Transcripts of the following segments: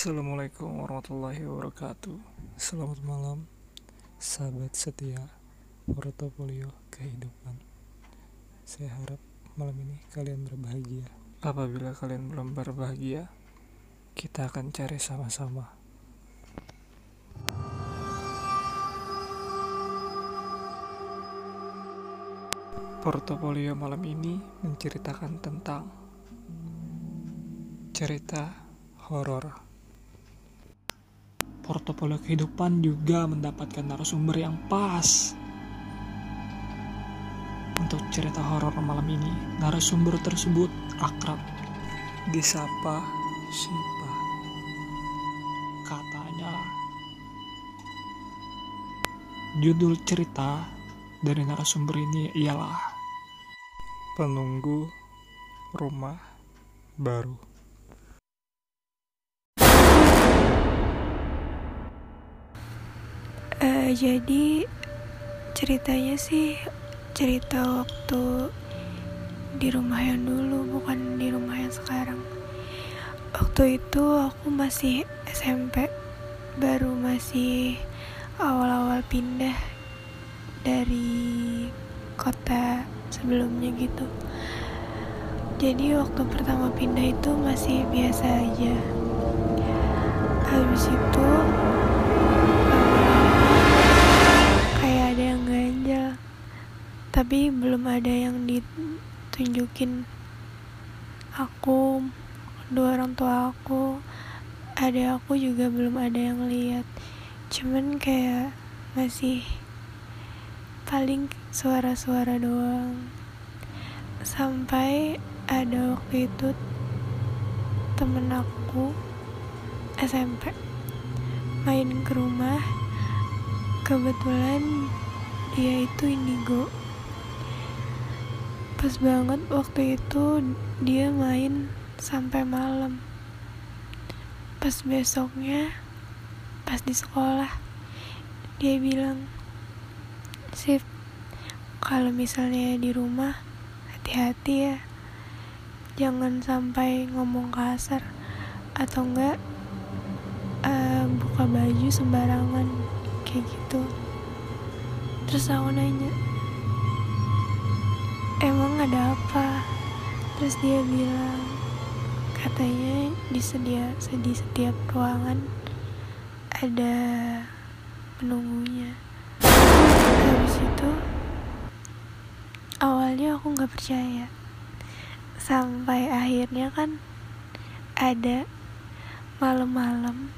Assalamualaikum warahmatullahi wabarakatuh. Selamat malam Sahabat setia Portofolio kehidupan. Saya harap malam ini kalian berbahagia. Apabila kalian belum berbahagia Kita akan cari sama-sama. Portofolio malam ini menceritakan tentang cerita horor portofolio kehidupan juga mendapatkan narasumber yang pas untuk cerita horor malam ini. Narasumber tersebut akrab disapa Sipa. Katanya judul cerita dari narasumber ini ialah Penunggu Rumah Baru. Jadi ceritanya sih cerita waktu di rumah yang dulu bukan di rumah yang sekarang. Waktu itu aku masih SMP, baru masih awal-awal pindah dari kota sebelumnya gitu. Jadi waktu pertama pindah itu masih biasa aja. Habis itu tapi belum ada yang ditunjukin aku dua orang tua aku ada aku juga belum ada yang lihat. Cuman kayak masih paling suara-suara doang. Sampai ada waktu itu temen aku SMP main ke rumah. Kebetulan dia itu indigo pas banget waktu itu dia main sampai malam. Pas besoknya pas di sekolah dia bilang sip kalau misalnya di rumah hati-hati ya. Jangan sampai ngomong kasar atau enggak uh, buka baju sembarangan kayak gitu. Terus aku nanya ada apa? Terus dia bilang katanya di sedia di setiap ruangan ada penunggunya habis itu awalnya aku nggak percaya. Sampai akhirnya kan ada malam-malam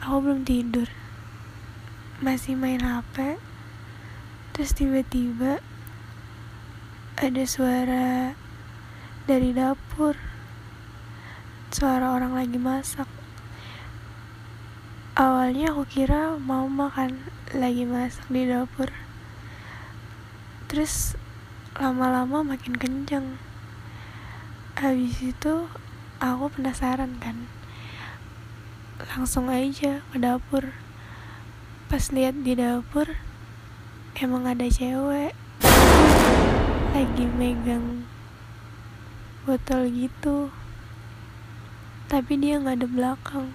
aku belum tidur. Masih main HP terus tiba-tiba ada suara dari dapur. Suara orang lagi masak. Awalnya aku kira mau makan lagi masak di dapur. Terus lama-lama makin kenceng. Habis itu aku penasaran kan. Langsung aja ke dapur. Pas lihat di dapur emang ada cewek lagi megang botol gitu. Tapi dia nggak ada belakang.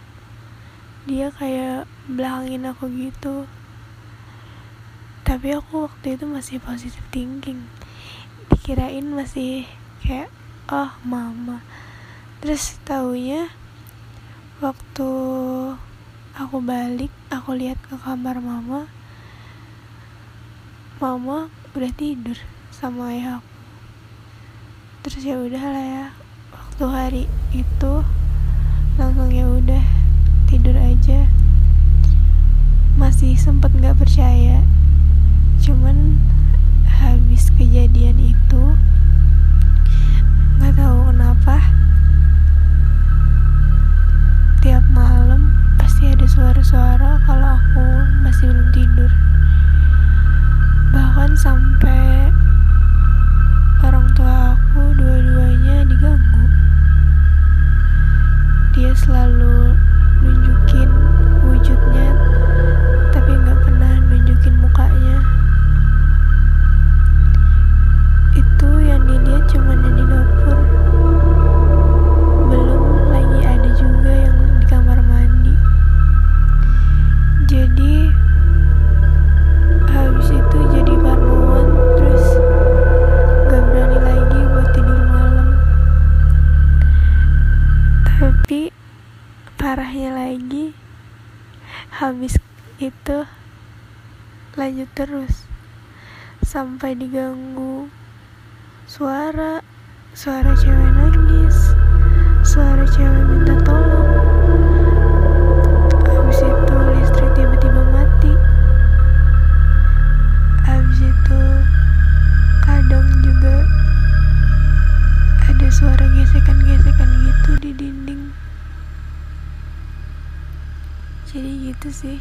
Dia kayak belakangin aku gitu. Tapi aku waktu itu masih positif thinking. Dikirain masih kayak oh mama. Terus taunya waktu aku balik aku lihat ke kamar mama mama udah tidur sama ayah terus ya udah lah ya waktu hari itu langsung ya udah tidur aja. Masih sempet nggak percaya cuman habis kejadian itu nggak tahu kenapa tiap malam pasti ada suara-suara kalau aku masih belum tidur. Bahkan sampai habis itu lanjut terus. Sampai diganggu suara suara cewek nangis suara cewek minta tolong gitu sih